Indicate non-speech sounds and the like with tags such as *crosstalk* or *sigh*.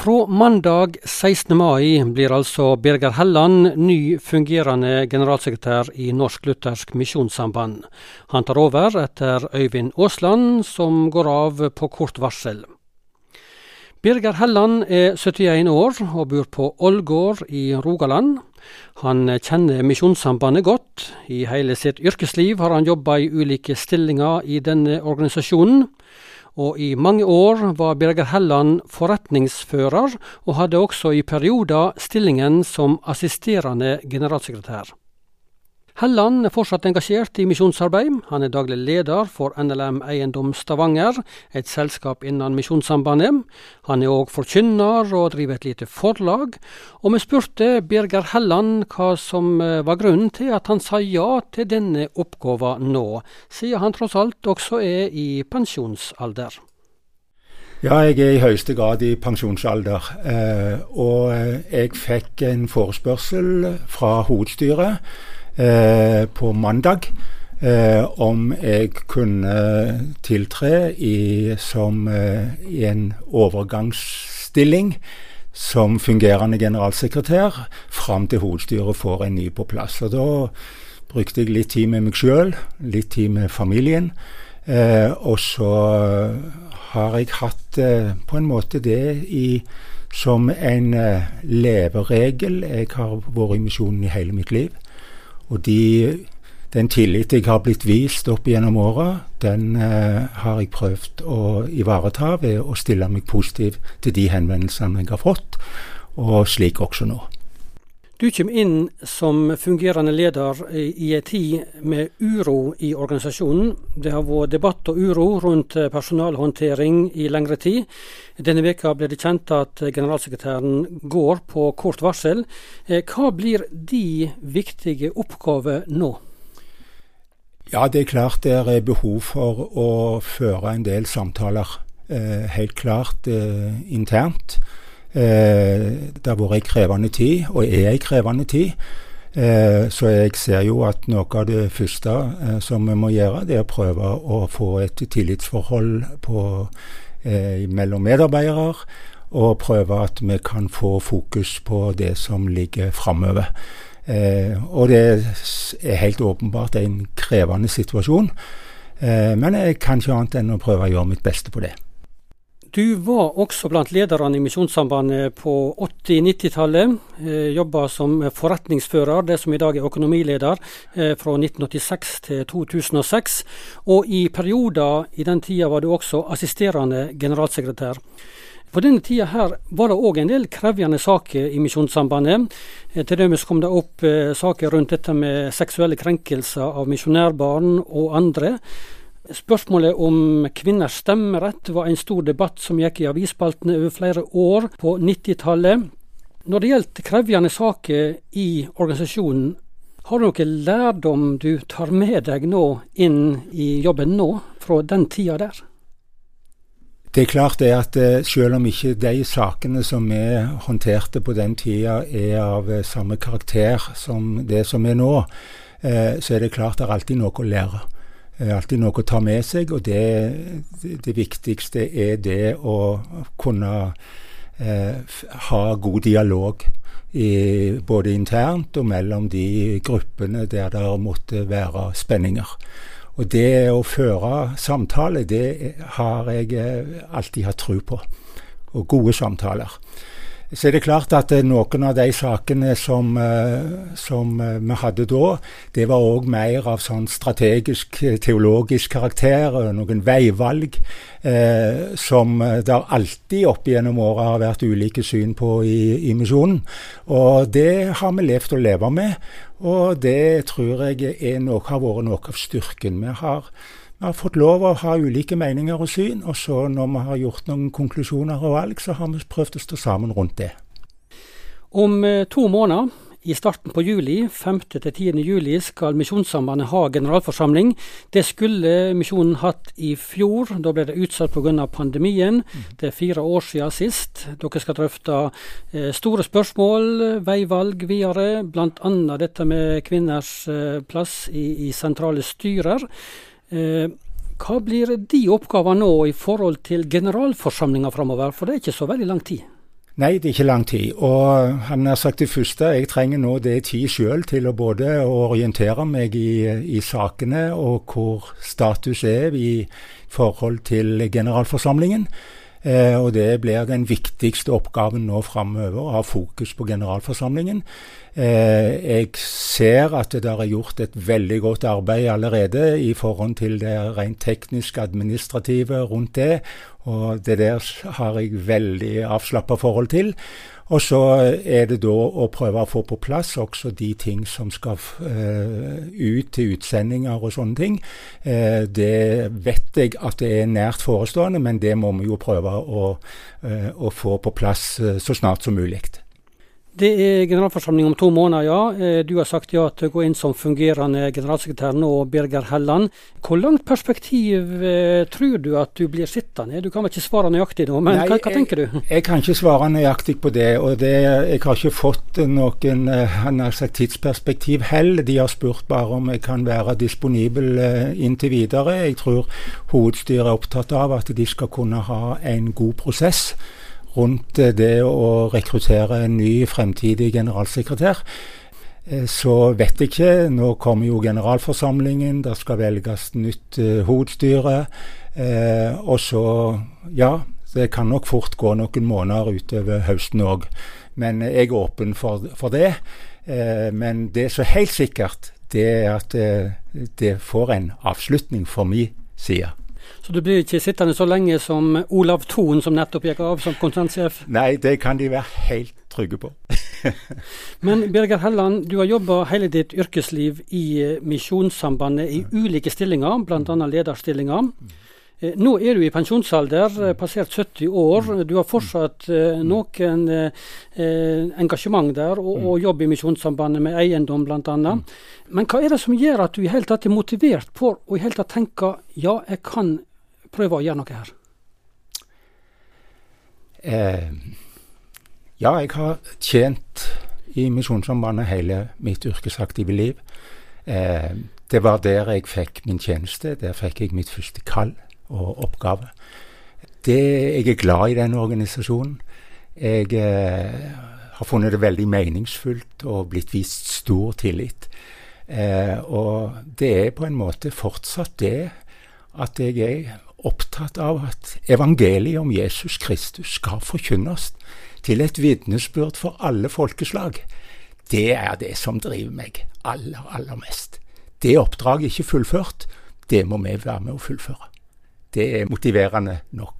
Fra mandag 16. mai blir altså Birger Helland ny fungerende generalsekretær i Norsk Luthersk Misjonssamband. Han tar over etter Øyvind Aasland, som går av på kort varsel. Birger Helland er 71 år og bor på Ålgård i Rogaland. Han kjenner Misjonssambandet godt. I hele sitt yrkesliv har han jobba i ulike stillinger i denne organisasjonen og i mange år var Birger Helland forretningsfører, og hadde også i perioder stillingen som assisterende generalsekretær. Helland er fortsatt engasjert i misjonsarbeid. Han er daglig leder for NLM Eiendom Stavanger, et selskap innen Misjonssambandet. Han er òg forkynner og driver et lite forlag. Og vi spurte Birger Helland hva som eh, var grunnen til at han sa ja til denne oppgaven nå, siden han tross alt også er i pensjonsalder. Ja, jeg er i høyeste grad i pensjonsalder. Eh, og jeg fikk en forespørsel fra hovedstyret Eh, på mandag eh, om jeg kunne tiltre i, som eh, en overgangsstilling som fungerende generalsekretær fram til hovedstyret får en ny på plass. Og Da brukte jeg litt tid med meg sjøl, litt tid med familien. Eh, og så har jeg hatt eh, på en måte det i, som en eh, leveregel. Jeg har vært i misjonen i hele mitt liv. Og de, den tillit jeg har blitt vist opp gjennom åra, den eh, har jeg prøvd å ivareta ved å stille meg positiv til de henvendelsene jeg har fått, og slik også nå. Du kommer inn som fungerende leder i en tid med uro i organisasjonen. Det har vært debatt og uro rundt personalhåndtering i lengre tid. Denne veka ble det kjent at generalsekretæren går på kort varsel. Eh, hva blir de viktige oppgaver nå? Ja, det er klart det er behov for å føre en del samtaler. Eh, helt klart eh, internt. Eh, det har vært ei krevende tid, og er ei krevende tid. Eh, så jeg ser jo at noe av det første eh, som vi må gjøre, det er å prøve å få et tillitsforhold på, mellom medarbeidere. Og prøve at vi kan få fokus på det som ligger framover. og det er helt åpenbart en krevende situasjon. men jeg kan ikke annet enn å prøve å gjøre mitt beste på det. Du var også blant lederne i Misjonssambandet på 80-90-tallet. Eh, Jobba som forretningsfører, det som i dag er økonomileder, eh, fra 1986 til 2006. Og i perioder i den tida var du også assisterende generalsekretær. På denne tida her var det òg en del krevjende saker i Misjonssambandet. Eh, til dømes kom det opp saker rundt dette med seksuelle krenkelser av misjonærbarn og andre. Spørsmålet om kvinners stemmerett var en stor debatt som gikk i avisspaltene over flere år på 90-tallet. Når det gjelder krevjende saker i organisasjonen, har du noen lærdom du tar med deg nå inn i jobben nå, fra den tida der? Det er klart det at eh, selv om ikke de sakene som vi håndterte på den tida er av eh, samme karakter som det som er nå, eh, så er det klart det er alltid noe å lære er alltid noe å ta med seg, og det, det viktigste er det å kunne eh, ha god dialog. I, både internt og mellom de gruppene der det måtte være spenninger. Og det å føre samtale, det har jeg eh, alltid hatt tro på. Og gode samtaler. Så er det klart at eh, noen av de sakene som, eh, som eh, vi hadde da, det var òg mer av sånn strategisk, teologisk karakter. Noen veivalg eh, som det alltid opp gjennom åra har vært ulike syn på i, i misjonen. Og det har vi levd og leve med, og det tror jeg noe, har vært noe av styrken. Vi har vi har fått lov å ha ulike meninger og syn, og så når vi har gjort noen konklusjoner og valg, så har vi prøvd å stå sammen rundt det. Om eh, to måneder, i starten på juli, 5. til 10. juli, skal Misjonssambandet ha generalforsamling. Det skulle misjonen hatt i fjor, da ble det utsatt pga. pandemien. Mm. Det er fire år siden sist. Dere skal drøfte eh, store spørsmål, veivalg videre, bl.a. dette med kvinners eh, plass i, i sentrale styrer. Eh, hva blir de oppgavene nå i forhold til generalforsamlinga framover, for det er ikke så veldig lang tid? Nei, det er ikke lang tid. Og han har sagt det første, jeg trenger nå det tid sjøl til å både orientere meg i, i, sakene og hvor status er i forhold til generalforsamlingen. Eh, og det blir den viktigste oppgaven nå framover, å ha fokus på generalforsamlingen. Eh, jeg ser at det der er gjort et veldig godt arbeid allerede i forhold til det rent tekniske, administrative rundt det. Og det der har jeg veldig avslappa forhold til. Og så er det da å prøve å få på plass også de ting som skal uh, ut til utsendinger og sånne ting. Uh, det vet jeg at det er nært forestående, men det må vi jo prøve å, uh, å få på plass så snart som mulig. Det er generalforsamling om to måneder, ja. Eh, du har sagt ja til å gå inn som fungerende generalsekretær nå, Birger Helland. Hvor langt perspektiv eh, tror du at du blir sittende? Du kan vel ikke svare nøyaktig nå, men Nei, hva, hva, tenker du? Jeg, jeg, kan ikke svare nøyaktig på det. og det, Jeg har ikke fått noen sagt, tidsperspektiv heller. De har spurt bare om jeg kan være disponibel inntil videre. Jeg tror hovedstyret er opptatt av at de skal kunne ha en god prosess rundt eh, det å rekruttere en ny fremtidig generalsekretær. Eh, så vet jeg ikke. Nå kommer jo generalforsamlingen, det skal velges nytt uh, hovedstyre. Eh, og så, ja, det kan nok fort gå noen måneder utover høsten òg. Men jeg er åpen for, for det. Eh, men det som er helt sikkert, det er at eh, det får en avslutning for min side. Så du blir ikke sittende så lenge som Olav Thon, som nettopp gikk av som konsentsjef? Nei, det kan de være helt trygge på. *laughs* Men Birger Helland, du har jobba hele ditt yrkesliv i eh, Misjonssambandet i ulike stillinger, bl.a. lederstillinger. Eh, nå er du i pensjonsalder, eh, passert 70 år. Du har fortsatt noen engasjement der, og, og jobb i Misjonssambandet med eiendom bl.a. Men hva er det som gjør at du i hele tatt er motivert for å i hele tatt tenke ja, jeg kan prøve å gjøre noe her? Eh, ja, jeg har tjent i Misjonssambandet hele mitt yrkesaktive liv. Eh, det var der jeg fikk min tjeneste. Der fikk jeg mitt første kall og oppgave. Det, jeg er glad i den organisasjonen. Jeg eh, har funnet det veldig meningsfullt og blitt vist stor tillit. Eh, og det er på en måte fortsatt det at jeg er opptatt av at evangeliet om Jesus Kristus skal forkynnes til et vitnesbyrd for alle folkeslag. Det er det som driver meg aller, aller mest. Det oppdraget er ikke fullført. Det må vi være med å fullføre. Det er motiverende nok.